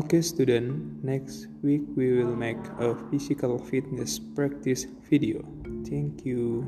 Okay student, next week we will make a physical fitness practice video. Thank you.